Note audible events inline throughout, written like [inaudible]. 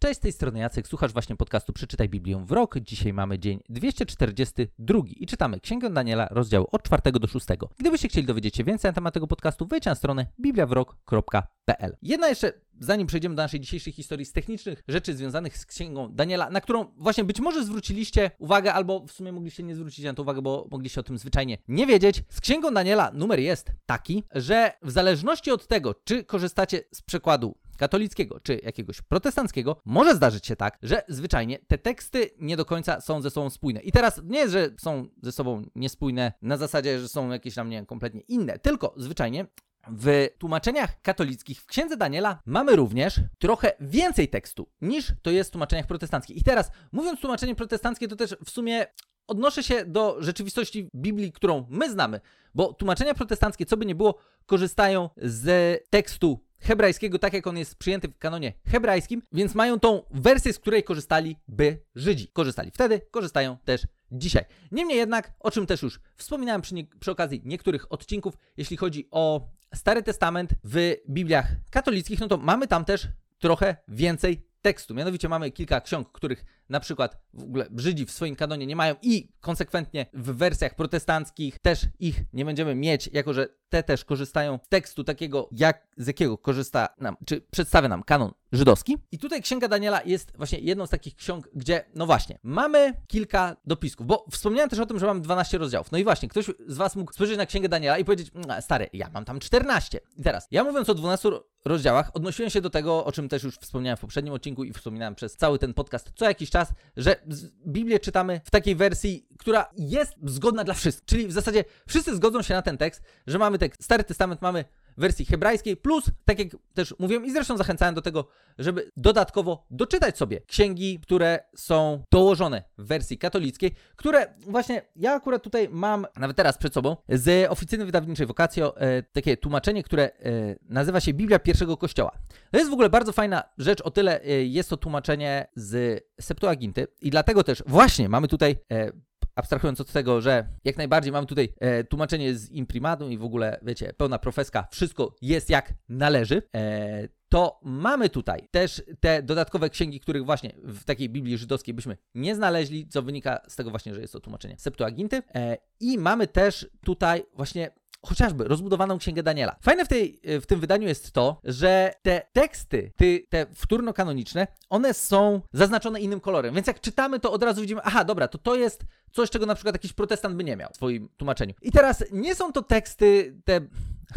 Cześć, z tej strony Jacek, słuchasz właśnie podcastu Przeczytaj Biblię w rok. Dzisiaj mamy dzień 242 i czytamy Księgę Daniela, rozdział od 4 do 6. Gdybyście chcieli dowiedzieć się więcej na temat tego podcastu, wejdźcie na stronę bibliawrok.pl. Jedna jeszcze, zanim przejdziemy do naszej dzisiejszej historii z technicznych rzeczy związanych z Księgą Daniela, na którą właśnie być może zwróciliście uwagę, albo w sumie mogliście nie zwrócić na to uwagę, bo mogliście o tym zwyczajnie nie wiedzieć. Z Księgą Daniela numer jest taki, że w zależności od tego, czy korzystacie z przekładu katolickiego czy jakiegoś protestanckiego, może zdarzyć się tak, że zwyczajnie te teksty nie do końca są ze sobą spójne. I teraz nie jest, że są ze sobą niespójne na zasadzie, że są jakieś tam, nie kompletnie inne, tylko zwyczajnie w tłumaczeniach katolickich w Księdze Daniela mamy również trochę więcej tekstu niż to jest w tłumaczeniach protestanckich. I teraz, mówiąc tłumaczenie protestanckie, to też w sumie odnoszę się do rzeczywistości Biblii, którą my znamy, bo tłumaczenia protestanckie, co by nie było, korzystają z tekstu hebrajskiego, tak jak on jest przyjęty w kanonie hebrajskim, więc mają tą wersję, z której korzystali by Żydzi. Korzystali wtedy, korzystają też dzisiaj. Niemniej jednak, o czym też już wspominałem przy, nie, przy okazji niektórych odcinków, jeśli chodzi o Stary Testament w Bibliach katolickich, no to mamy tam też trochę więcej tekstu. Mianowicie mamy kilka ksiąg, których na przykład w ogóle Żydzi w swoim kanonie nie mają i konsekwentnie w wersjach protestanckich też ich nie będziemy mieć, jako że te też korzystają z tekstu takiego, jak, z jakiego korzysta nam, czy przedstawia nam kanon żydowski. I tutaj Księga Daniela jest właśnie jedną z takich ksiąg, gdzie, no właśnie, mamy kilka dopisków, bo wspomniałem też o tym, że mam 12 rozdziałów. No i właśnie, ktoś z Was mógł spojrzeć na Księgę Daniela i powiedzieć, mm, stary, ja mam tam 14. I teraz, ja mówiąc o 12 rozdziałach, odnosiłem się do tego, o czym też już wspomniałem w poprzednim odcinku i wspominałem przez cały ten podcast co jakiś czas, że Biblię czytamy w takiej wersji, która jest zgodna dla wszystkich. Czyli w zasadzie wszyscy zgodzą się na ten tekst, że mamy tekst, Stary Testament mamy w wersji hebrajskiej, plus, tak jak też mówiłem i zresztą zachęcałem do tego, żeby dodatkowo doczytać sobie księgi, które są dołożone w wersji katolickiej, które właśnie ja akurat tutaj mam, nawet teraz przed sobą, z oficjalnej wydawniczej Vocatio, e, takie tłumaczenie, które e, nazywa się Biblia pierwszego kościoła. To jest w ogóle bardzo fajna rzecz, o tyle e, jest to tłumaczenie z Septuaginty i dlatego też właśnie mamy tutaj e, abstrahując od tego, że jak najbardziej mamy tutaj e, tłumaczenie z imprimatu i w ogóle, wiecie, pełna profeska, wszystko jest jak należy, e, to mamy tutaj też te dodatkowe księgi, których właśnie w takiej Biblii żydowskiej byśmy nie znaleźli, co wynika z tego właśnie, że jest to tłumaczenie Septuaginty. E, I mamy też tutaj właśnie chociażby rozbudowaną księgę Daniela. Fajne w, tej, w tym wydaniu jest to, że te teksty, ty, te wtórno-kanoniczne, one są zaznaczone innym kolorem, więc jak czytamy, to od razu widzimy, aha, dobra, to to jest coś, czego na przykład jakiś protestant by nie miał w swoim tłumaczeniu. I teraz nie są to teksty, te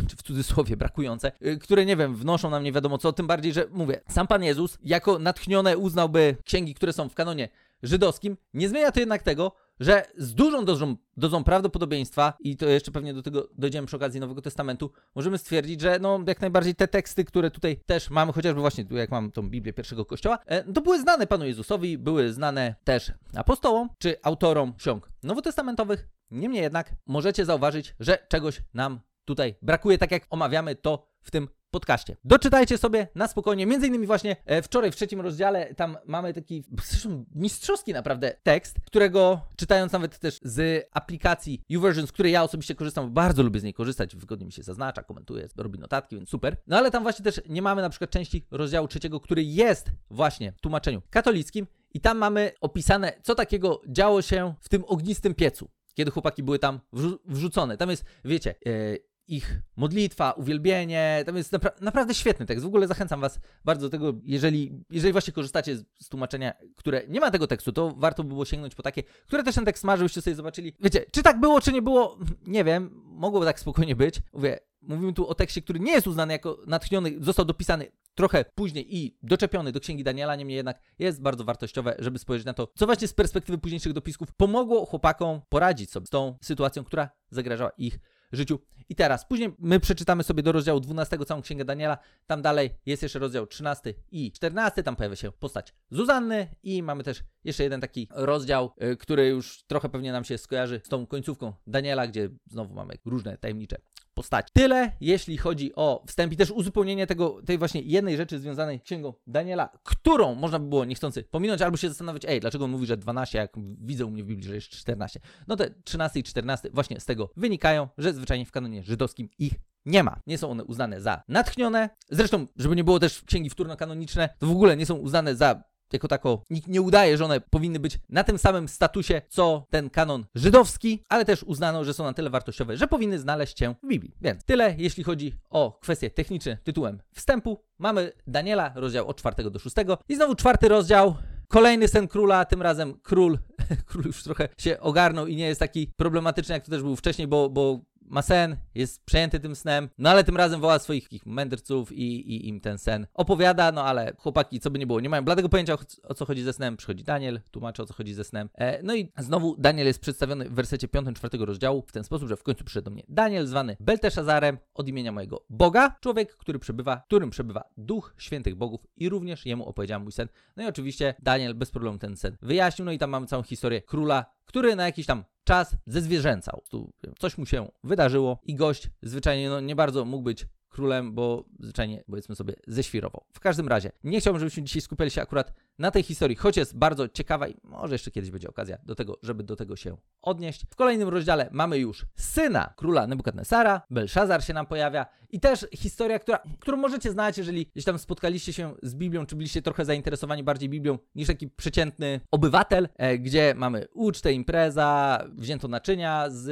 czy w cudzysłowie brakujące, y, które nie wiem, wnoszą nam nie wiadomo co, tym bardziej, że mówię, sam Pan Jezus jako natchnione uznałby księgi, które są w kanonie żydowskim. Nie zmienia to jednak tego, że z dużą dozą, dozą prawdopodobieństwa, i to jeszcze pewnie do tego dojdziemy przy okazji Nowego Testamentu, możemy stwierdzić, że no jak najbardziej te teksty, które tutaj też mamy, chociażby właśnie tu jak mam tą Biblię pierwszego kościoła, e, to były znane Panu Jezusowi, były znane też apostołom czy autorom ksiąg nowotestamentowych. Niemniej jednak możecie zauważyć, że czegoś nam tutaj brakuje, tak jak omawiamy to w tym podcaście. Doczytajcie sobie na spokojnie, między innymi właśnie e, wczoraj w trzecim rozdziale tam mamy taki zresztą mistrzowski naprawdę tekst, którego czytając nawet też z aplikacji YouVersion, z której ja osobiście korzystam, bardzo lubię z niej korzystać, wygodnie mi się zaznacza, komentuje, robi notatki, więc super. No ale tam właśnie też nie mamy na przykład części rozdziału trzeciego, który jest właśnie w tłumaczeniu katolickim i tam mamy opisane, co takiego działo się w tym ognistym piecu kiedy chłopaki były tam wrzu wrzucone. Tam jest, wiecie, yy, ich modlitwa, uwielbienie. Tam jest napra naprawdę świetny tekst. W ogóle zachęcam Was bardzo do tego, jeżeli, jeżeli właśnie korzystacie z, z, tłumaczenia, które nie ma tego tekstu, to warto by było sięgnąć po takie, które też ten tekst ma, żebyście sobie zobaczyli. Wiecie, czy tak było, czy nie było, nie wiem. Mogłoby tak spokojnie być. Mówię, mówimy tu o tekście, który nie jest uznany jako natchniony, został dopisany trochę później i doczepiony do księgi Daniela, niemniej jednak jest bardzo wartościowe, żeby spojrzeć na to, co właśnie z perspektywy późniejszych dopisków pomogło chłopakom poradzić sobie z tą sytuacją, która zagrażała ich życiu. I teraz, później my przeczytamy sobie do rozdziału 12 całą księgę Daniela. Tam dalej jest jeszcze rozdział 13 i 14. Tam pojawia się postać Zuzanny i mamy też jeszcze jeden taki rozdział, y, który już trochę pewnie nam się skojarzy z tą końcówką Daniela, gdzie znowu mamy różne tajemnicze postaci. Tyle, jeśli chodzi o wstęp i też uzupełnienie tego, tej właśnie jednej rzeczy związanej z księgą Daniela, którą można by było niechcący pominąć, albo się zastanowić, ej, dlaczego on mówi, że 12, jak widzę u mnie w Biblii, że jest 14. No te 13 i 14 właśnie z tego wynikają, że zwyczajnie w kanonie żydowskim ich nie ma. Nie są one uznane za natchnione. Zresztą, żeby nie było też księgi wtórno-kanoniczne, to w ogóle nie są uznane za jako tako nikt nie udaje, że one powinny być na tym samym statusie, co ten kanon żydowski, ale też uznano, że są na tyle wartościowe, że powinny znaleźć się w Biblii. Więc tyle, jeśli chodzi o kwestie techniczne tytułem wstępu. Mamy Daniela, rozdział od 4 do 6 i znowu czwarty rozdział. Kolejny sen króla, tym razem król, [laughs] król już trochę się ogarnął i nie jest taki problematyczny, jak to też był wcześniej, bo, bo ma sen, jest przejęty tym snem, no ale tym razem woła swoich mędrców i, i im ten sen opowiada, no ale chłopaki, co by nie było, nie mają bladego pojęcia o, co chodzi ze snem. Przychodzi Daniel, tłumaczy o co chodzi ze snem. E, no i znowu Daniel jest przedstawiony w wersecie 5 czwartego rozdziału w ten sposób, że w końcu przyszedł do mnie Daniel, zwany Belteszazarem od imienia mojego Boga, człowiek, który przebywa, którym przebywa duch świętych bogów i również jemu opowiedziałem mój sen. No i oczywiście Daniel bez problemu ten sen wyjaśnił, no i tam mamy całą historię króla, który na jakiś tam czas zezwierzęcał. Tu coś mu się wydarzyło i gość zwyczajnie no, nie bardzo mógł być królem, bo zwyczajnie, powiedzmy sobie, ześwirował. W każdym razie, nie chciałbym, żebyśmy dzisiaj skupiali się akurat na tej historii, choć jest bardzo ciekawa i może jeszcze kiedyś będzie okazja do tego, żeby do tego się odnieść. W kolejnym rozdziale mamy już syna króla Nebukadnesara, Belszazar się nam pojawia i też historia, która, którą możecie znać, jeżeli gdzieś tam spotkaliście się z Biblią, czy byliście trochę zainteresowani bardziej Biblią niż taki przeciętny obywatel, e, gdzie mamy ucztę, impreza, wzięto naczynia z,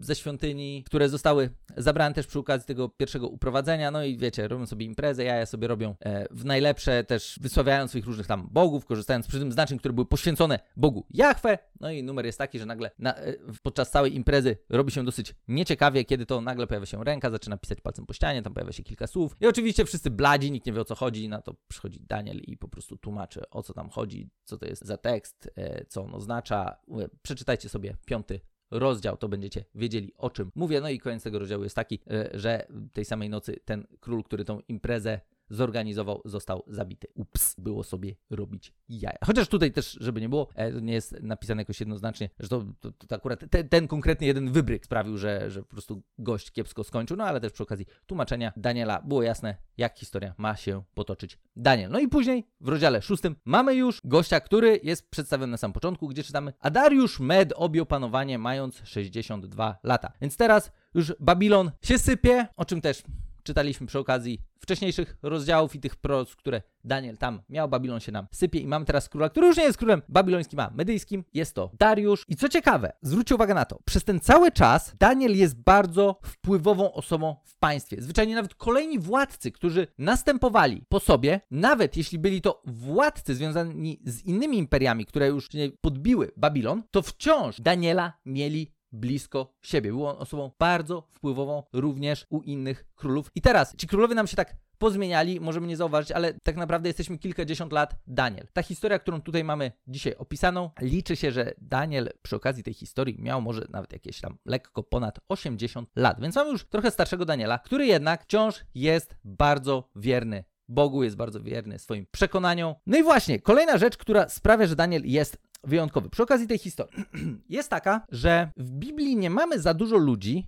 ze świątyni, które zostały zabrane też przy okazji tego pierwszego uprowadzenia, no i wiecie, robią sobie imprezę, jaja sobie robią e, w najlepsze, też wysławiają swoich różnych tam bogów, korzystając przy tym znaczeń, które były poświęcone Bogu Jahwe. No i numer jest taki, że nagle na, e, podczas całej imprezy robi się dosyć nieciekawie, kiedy to nagle pojawia się ręka, zaczyna pisać palcem po ścianie, tam pojawia się kilka słów. I oczywiście wszyscy bladzi, nikt nie wie o co chodzi, na to przychodzi Daniel i po prostu tłumaczy o co tam chodzi, co to jest za tekst, e, co on oznacza. Przeczytajcie sobie piąty rozdział, to będziecie wiedzieli o czym mówię. No i koniec tego rozdziału jest taki, e, że tej samej nocy ten król, który tą imprezę zorganizował, został zabity. Ups, było sobie robić jaja. Chociaż tutaj też, żeby nie było, e, nie jest napisane jakoś jednoznacznie, że to, to, to akurat te, ten konkretny jeden wybryk sprawił, że, że po prostu gość kiepsko skończył, no ale też przy okazji tłumaczenia Daniela było jasne, jak historia ma się potoczyć Daniel. No i później w rozdziale szóstym mamy już gościa, który jest przedstawiony na samym początku, gdzie czytamy, a Dariusz Med objął panowanie mając 62 lata. Więc teraz już Babilon się sypie, o czym też czytaliśmy przy okazji wcześniejszych rozdziałów i tych pros, które Daniel tam miał. Babilon się nam sypie i mamy teraz króla, który już nie jest królem babilońskim, a medyjskim. Jest to Dariusz. I co ciekawe, zwróćcie uwagę na to, przez ten cały czas Daniel jest bardzo wpływową osobą w państwie. Zwyczajnie nawet kolejni władcy, którzy następowali po sobie, nawet jeśli byli to władcy związani z innymi imperiami, które już podbiły Babilon, to wciąż Daniela mieli blisko siebie. Był on osobą bardzo wpływową również u innych królów. I teraz ci królowie nam się tak pozmieniali, możemy nie zauważyć, ale tak naprawdę jesteśmy kilkadziesiąt lat Daniel. Ta historia, którą tutaj mamy dzisiaj opisaną, liczy się, że Daniel przy okazji tej historii miał może nawet jakieś tam lekko ponad 80 lat, więc mamy już trochę starszego Daniela, który jednak wciąż jest bardzo wierny Bogu, jest bardzo wierny swoim przekonaniom. No i właśnie, kolejna rzecz, która sprawia, że Daniel jest wyjątkowy. Przy okazji tej historii [clears throat] jest taka, że w Biblii nie mamy za dużo ludzi,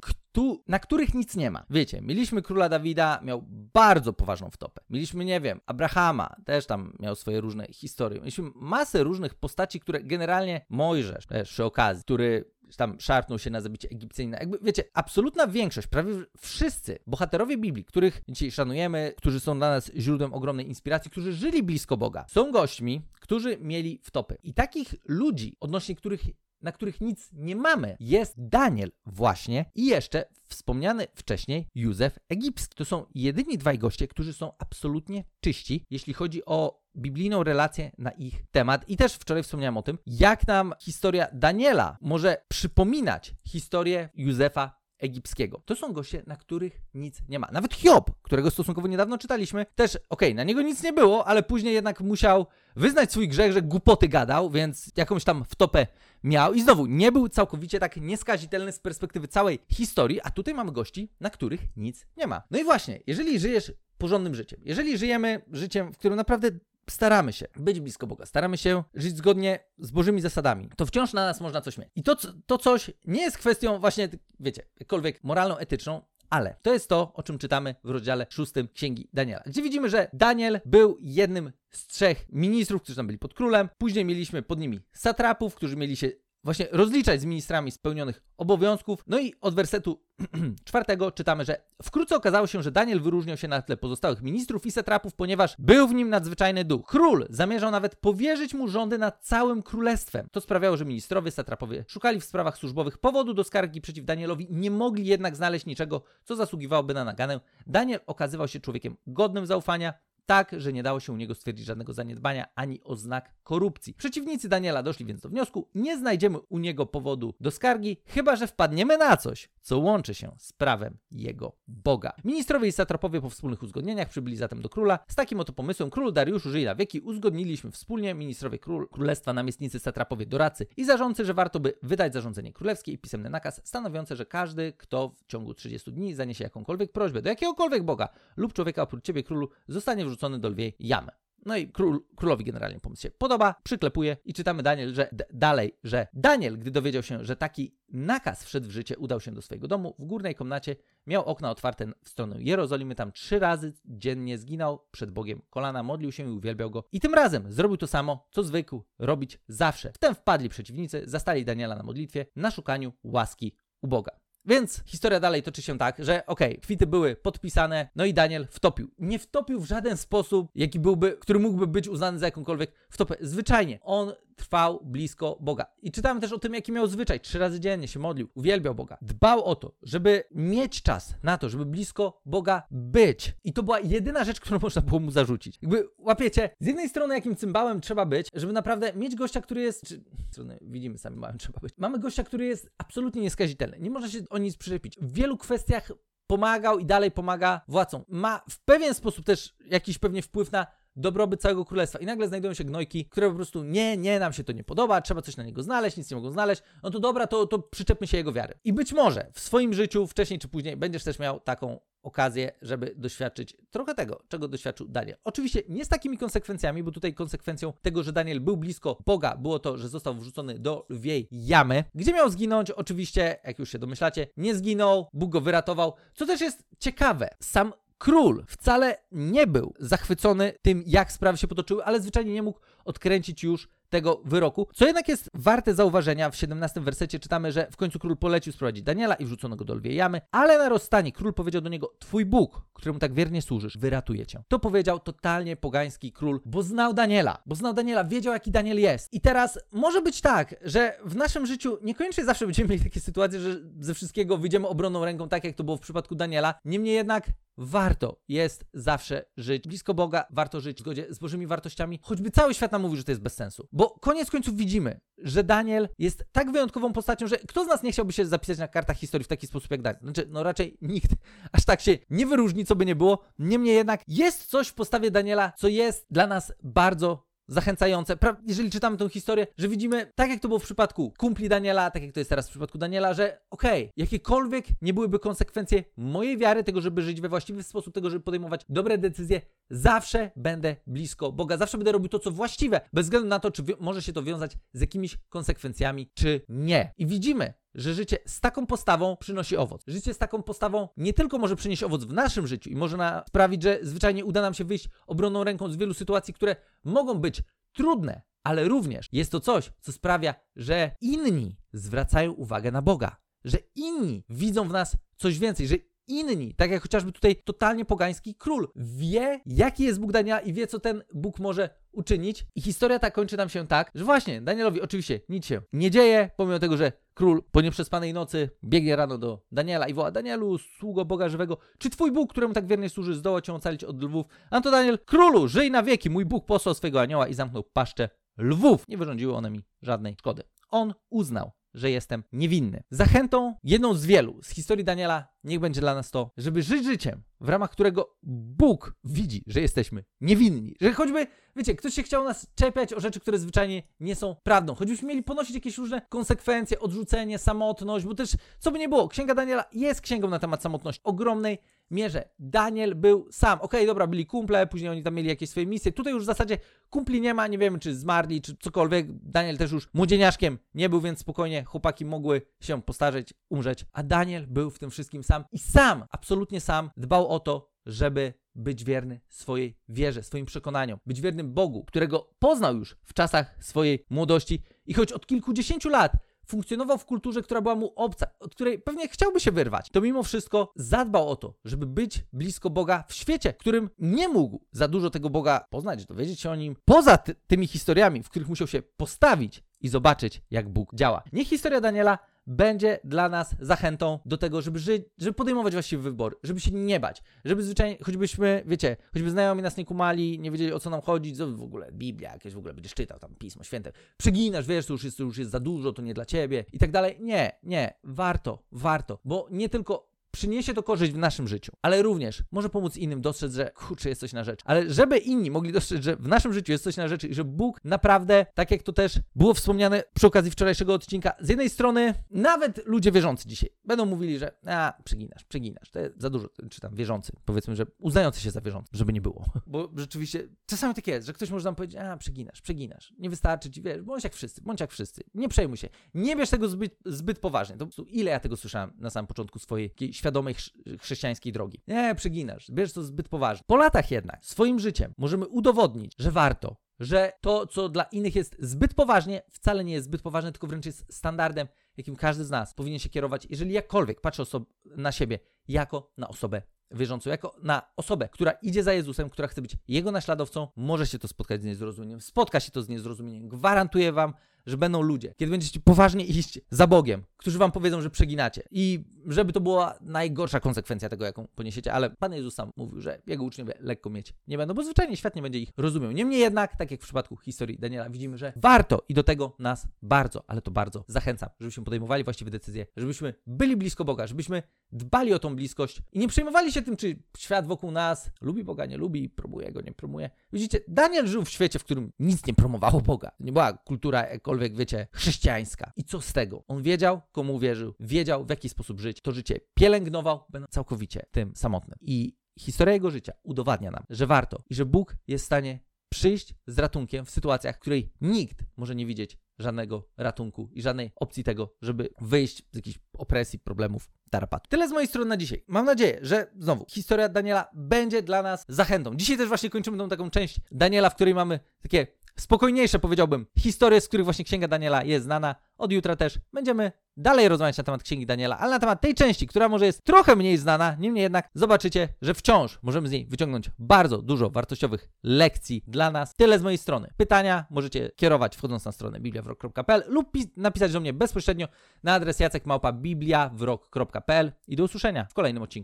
na których nic nie ma. Wiecie, mieliśmy króla Dawida, miał bardzo poważną wtopę. Mieliśmy, nie wiem, Abrahama, też tam miał swoje różne historie. Mieliśmy masę różnych postaci, które generalnie Mojżesz, też przy okazji, który tam szarpnął się na zabicie Egipcjanina. Jakby, wiecie, absolutna większość, prawie wszyscy bohaterowie Biblii, których dzisiaj szanujemy, którzy są dla nas źródłem ogromnej inspiracji, którzy żyli blisko Boga, są gośćmi, którzy mieli wtopy. I takich ludzi, odnośnie których na których nic nie mamy, jest Daniel właśnie i jeszcze wspomniany wcześniej Józef Egipski. To są jedyni dwaj goście, którzy są absolutnie czyści, jeśli chodzi o biblijną relację na ich temat. I też wczoraj wspomniałem o tym, jak nam historia Daniela może przypominać historię Józefa egipskiego. To są goście, na których nic nie ma. Nawet Hiob, którego stosunkowo niedawno czytaliśmy, też, okej, okay, na niego nic nie było, ale później jednak musiał wyznać swój grzech, że głupoty gadał, więc jakąś tam wtopę miał i znowu nie był całkowicie tak nieskazitelny z perspektywy całej historii, a tutaj mamy gości, na których nic nie ma. No i właśnie, jeżeli żyjesz porządnym życiem, jeżeli żyjemy życiem, w którym naprawdę staramy się być blisko Boga, staramy się żyć zgodnie z Bożymi zasadami, to wciąż na nas można coś mieć. I to, to coś nie jest kwestią właśnie, wiecie, jakkolwiek moralną, etyczną, ale to jest to, o czym czytamy w rozdziale szóstym Księgi Daniela, gdzie widzimy, że Daniel był jednym z trzech ministrów, którzy tam byli pod królem. Później mieliśmy pod nimi satrapów, którzy mieli się właśnie rozliczać z ministrami spełnionych obowiązków. No i od wersetu [clears throat] czwartego czytamy, że wkrótce okazało się, że Daniel wyróżniał się na tle pozostałych ministrów i satrapów, ponieważ był w nim nadzwyczajny duch. Król zamierzał nawet powierzyć mu rządy nad całym królestwem. To sprawiało, że ministrowie, satrapowie szukali w sprawach służbowych powodu do skargi przeciw Danielowi, nie mogli jednak znaleźć niczego, co zasługiwałoby na naganę. Daniel okazywał się człowiekiem godnym zaufania, tak, że nie dało się u niego stwierdzić żadnego zaniedbania ani oznak korupcji. Przeciwnicy Daniela doszli więc do wniosku, nie znajdziemy u niego powodu do skargi, chyba że wpadniemy na coś, co łączy się z prawem jego Boga. Ministrowie i satrapowie po wspólnych uzgodnieniach przybyli zatem do króla. Z takim oto pomysłem król Dariusz żyje na wieki, uzgodniliśmy wspólnie ministrowie król, królestwa, namiestnicy, satrapowie, doradcy i zarządcy, że warto by wydać zarządzenie królewskie i pisemny nakaz stanowiący, że każdy, kto w ciągu 30 dni zaniesie jakąkolwiek prośbę do jakiegokolwiek Boga lub człowieka oprócz ciebie królu, zostanie wrzucony do lwiej jamy. No i król, królowi generalnie pomysł się podoba, przyklepuje i czytamy Daniel, że dalej, że Daniel, gdy dowiedział się, że taki nakaz wszedł w życie, udał się do swojego domu. W górnej komnacie miał okna otwarte w stronę Jerozolimy. Tam trzy razy dziennie zginął przed Bogiem kolana, modlił się i uwielbiał go. I tym razem zrobił to samo, co zwykł robić zawsze. Wtem wpadli przeciwnicy, zastali Daniela na modlitwie, na szukaniu łaski u Boga. Więc historia dalej toczy się tak, że okej, okay, kwity były podpisane, no i Daniel wtopił. Nie wtopił w żaden sposób, jaki byłby, który mógłby być uznany za jakąkolwiek wtopę. Zwyczajnie, on trwał blisko Boga. I czytamy też o tym, jaki miał zwyczaj. Trzy razy dziennie się modlił, uwielbiał Boga. Dbał o to, żeby mieć czas na to, żeby blisko Boga być. I to była jedyna rzecz, którą [laughs] można było mu zarzucić. Jakby, łapiecie, z jednej strony jakim cymbałem trzeba być, żeby naprawdę mieć gościa, który jest, czy, strony widzimy sami, małym trzeba być. Mamy gościa, który jest absolutnie nieskazitelny. Nie można się o nic przyczepić. W wielu kwestiach pomagał i dalej pomaga władcom. Ma w pewien sposób też jakiś pewnie wpływ na dobrobyt całego królestwa. I nagle znajdują się gnojki, które po prostu nie, nie, nam się to nie podoba, trzeba coś na niego znaleźć, nic nie mogą znaleźć. No to dobra, to, to przyczepmy się jego wiary. I być może w swoim życiu, wcześniej czy później, będziesz też miał taką okazję, żeby doświadczyć trochę tego, czego doświadczył Daniel. Oczywiście nie z takimi konsekwencjami, bo tutaj konsekwencją tego, że Daniel był blisko Boga, było to, że został wrzucony do lwiej jamy, gdzie miał zginąć. Oczywiście, jak już się domyślacie, nie zginął, Bóg go wyratował, co też jest ciekawe. Sam Król wcale nie był zachwycony tym, jak sprawy się potoczyły, ale zwyczajnie nie mógł odkręcić już tego wyroku. Co jednak jest warte zauważenia, w 17 wersecie czytamy, że w końcu król polecił sprowadzić Daniela i wrzucono go do lwiej jamy, ale na rozstanie król powiedział do niego, twój Bóg, któremu tak wiernie służysz, wyratuje cię. To powiedział totalnie pogański król, bo znał Daniela, bo znał Daniela, wiedział jaki Daniel jest. I teraz może być tak, że w naszym życiu niekoniecznie zawsze będziemy mieli takie sytuacje, że ze wszystkiego wyjdziemy obronną ręką, tak jak to było w przypadku Daniela. Niemniej jednak warto jest zawsze żyć blisko Boga, warto żyć w zgodzie z Bożymi wartościami, choćby cały świat nam mówi, że to jest bez sensu. Bo koniec końców widzimy, że Daniel jest tak wyjątkową postacią, że kto z nas nie chciałby się zapisać na kartach historii w taki sposób jak Daniel? Znaczy, no raczej nikt [laughs] aż tak się nie wyróżni, co by nie było. Niemniej jednak jest coś w postawie Daniela, co jest dla nas bardzo zachęcające, jeżeli czytamy tę historię, że widzimy, tak jak to było w przypadku kumpli Daniela, tak jak to jest teraz w przypadku Daniela, że okej, okay, jakiekolwiek nie byłyby konsekwencje mojej wiary, tego, żeby żyć we właściwy sposób, tego, żeby podejmować dobre decyzje, zawsze będę blisko Boga, zawsze będę robił to, co właściwe, bez względu na to, czy może się to wiązać z jakimiś konsekwencjami, czy nie. I widzimy, że życie z taką postawą przynosi owoc. Życie z taką postawą nie tylko może przynieść owoc w naszym życiu i może na, sprawić, że zwyczajnie uda nam się wyjść obronną ręką z wielu sytuacji, które mogą być trudne, ale również jest to coś, co sprawia, że inni zwracają uwagę na Boga, że inni widzą w nas coś więcej, że inni, tak jak chociażby tutaj totalnie pogański król, wie, jaki jest Bóg Daniela i wie, co ten Bóg może uczynić. I historia ta kończy nam się tak, że właśnie Danielowi oczywiście nic się nie dzieje, pomimo tego, że król po nieprzespanej nocy biegnie rano do Daniela i woła Danielu, sługo Boga żywego, czy twój Bóg, któremu tak wiernie służy, zdoła cię ocalić od lwów? A to Daniel, królu, żyj na wieki, mój Bóg posłał swego anioła i zamknął paszczę lwów. Nie wyrządziły one mi żadnej szkody. On uznał, że jestem niewinny. Zachętą, jedną z wielu z historii Daniela, niech będzie dla nas to, żeby żyć życiem, w ramach którego Bóg widzi, że jesteśmy niewinni. Że choćby, wiecie, ktoś się chciał nas czepiać o rzeczy, które zwyczajnie nie są prawdą. Choćbyśmy mieli ponosić jakieś różne konsekwencje, odrzucenie, samotność, bo też, co by nie było, Księga Daniela jest księgą na temat samotności. Ogromnej mierze. Daniel był sam. Okej, okay, dobra, byli kumple, później oni tam mieli jakieś swoje misje. Tutaj już w zasadzie kumpli nie ma, nie wiemy czy zmarli, czy cokolwiek. Daniel też już młodzieniaszkiem nie był, więc spokojnie chłopaki mogły się postarzeć, umrzeć. A Daniel był w tym wszystkim sam i sam, absolutnie sam, dbał o to, żeby być wierny swojej wierze, swoim przekonaniom, być wiernym Bogu, którego poznał już w czasach swojej młodości i choć od kilkudziesięciu lat funkcjonował w kulturze, która była mu obca, od której pewnie chciałby się wyrwać, to mimo wszystko zadbał o to, żeby być blisko Boga w świecie, w którym nie mógł za dużo tego Boga poznać, dowiedzieć się o nim, poza ty tymi historiami, w których musiał się postawić i zobaczyć, jak Bóg działa. Niech historia Daniela będzie dla nas zachętą do tego, żeby żyć, żeby podejmować właściwy wybór, żeby się nie bać, żeby zwyczajnie, choćbyśmy, wiecie, choćby znajomi nas nie kumali, nie wiedzieli o co nam chodzi, co w ogóle Biblia jakieś w ogóle będziesz czytał, tam Pismo Święte, przeginasz, wiesz, to już jest, to już jest za dużo, to nie dla ciebie i tak dalej. Nie, nie, warto, warto, bo nie tylko przyniesie to korzyść w naszym życiu, ale również może pomóc innym dostrzec, że kurczę, jest coś na rzecz. Ale żeby inni mogli dostrzec, że w naszym życiu jest coś na rzeczy i że Bóg naprawdę, tak jak to też było wspomniane przy okazji wczorajszego odcinka, z jednej strony nawet ludzie wierzący dzisiaj będą mówili, że a, przeginasz, przeginasz, to za dużo, czy tam wierzący, powiedzmy, że uznający się za wierzący, żeby nie było. [laughs] Bo rzeczywiście czasami tak jest, że ktoś może nam powiedzieć, a, przeginasz, przeginasz, nie wystarczy ci, wiesz, bądź jak wszyscy, bądź jak wszyscy, nie przejmuj się, nie bierz tego zbyt, zbyt poważnie. To ile ja tego słyszałem na samym początku swojej świadomej chrześcijańskiej drogi. Nie, przeginasz, bierz to zbyt poważnie. Po latach jednak, swoim życiem możemy udowodnić, że warto, że to, co dla innych jest zbyt poważnie, wcale nie jest zbyt poważne, tylko wręcz jest standardem, jakim każdy z nas powinien się kierować, jeżeli jakkolwiek patrzy na siebie jako na osobę wierzącą, jako na osobę, która idzie za Jezusem, która chce być Jego naśladowcą, może się to spotkać z niezrozumieniem, spotka się to z niezrozumieniem. Gwarantuję Wam, że będą ludzie, kiedy będziecie poważnie iść za Bogiem, którzy wam powiedzą, że przeginacie. I żeby to była najgorsza konsekwencja tego, jaką poniesiecie, ale Pan Jezus sam mówił, że jego uczniowie lekko mieć nie będą, bo zwyczajnie świat nie będzie ich rozumiał. Niemniej jednak, tak jak w przypadku historii Daniela, widzimy, że warto i do tego nas bardzo, ale to bardzo zachęcam, żebyśmy podejmowali właściwe decyzje, żebyśmy byli blisko Boga, żebyśmy dbali o tą bliskość i nie przejmowali się tym, czy świat wokół nas lubi Boga, nie lubi, promuje go, nie promuje. Widzicie, Daniel żył w świecie, w którym nic nie promowało Boga. Nie była kultura jakkolwiek, wiecie, chrześcijańska. I co z tego? On wiedział, komu uwierzył, wiedział, w jaki sposób żyć. To życie pielęgnował, będąc całkowicie tym samotnym. I historia jego życia udowadnia nam, że warto i że Bóg jest w stanie przyjść z ratunkiem w sytuacjach, w której nikt może nie widzieć żadnego ratunku i żadnej opcji tego, żeby wyjść z jakichś opresji, problemów, tarapatu. Tyle z mojej strony na dzisiaj. Mam nadzieję, że znowu historia Daniela będzie dla nas zachętą. Dzisiaj też właśnie kończymy tą taką część Daniela, w której mamy takie spokojniejsze, powiedziałbym, historie, z których właśnie Księga Daniela jest znana. Od jutra też będziemy dalej rozmawiać na temat Księgi Daniela, ale na temat tej części, która może jest trochę mniej znana, niemniej jednak zobaczycie, że wciąż możemy z niej wyciągnąć bardzo dużo wartościowych lekcji dla nas. Tyle z mojej strony. Pytania możecie kierować wchodząc na stronę bibliawrok.pl lub napisać do mnie bezpośrednio na adres jacekmałpa bibliawrok.pl i do usłyszenia w kolejnym odcinku.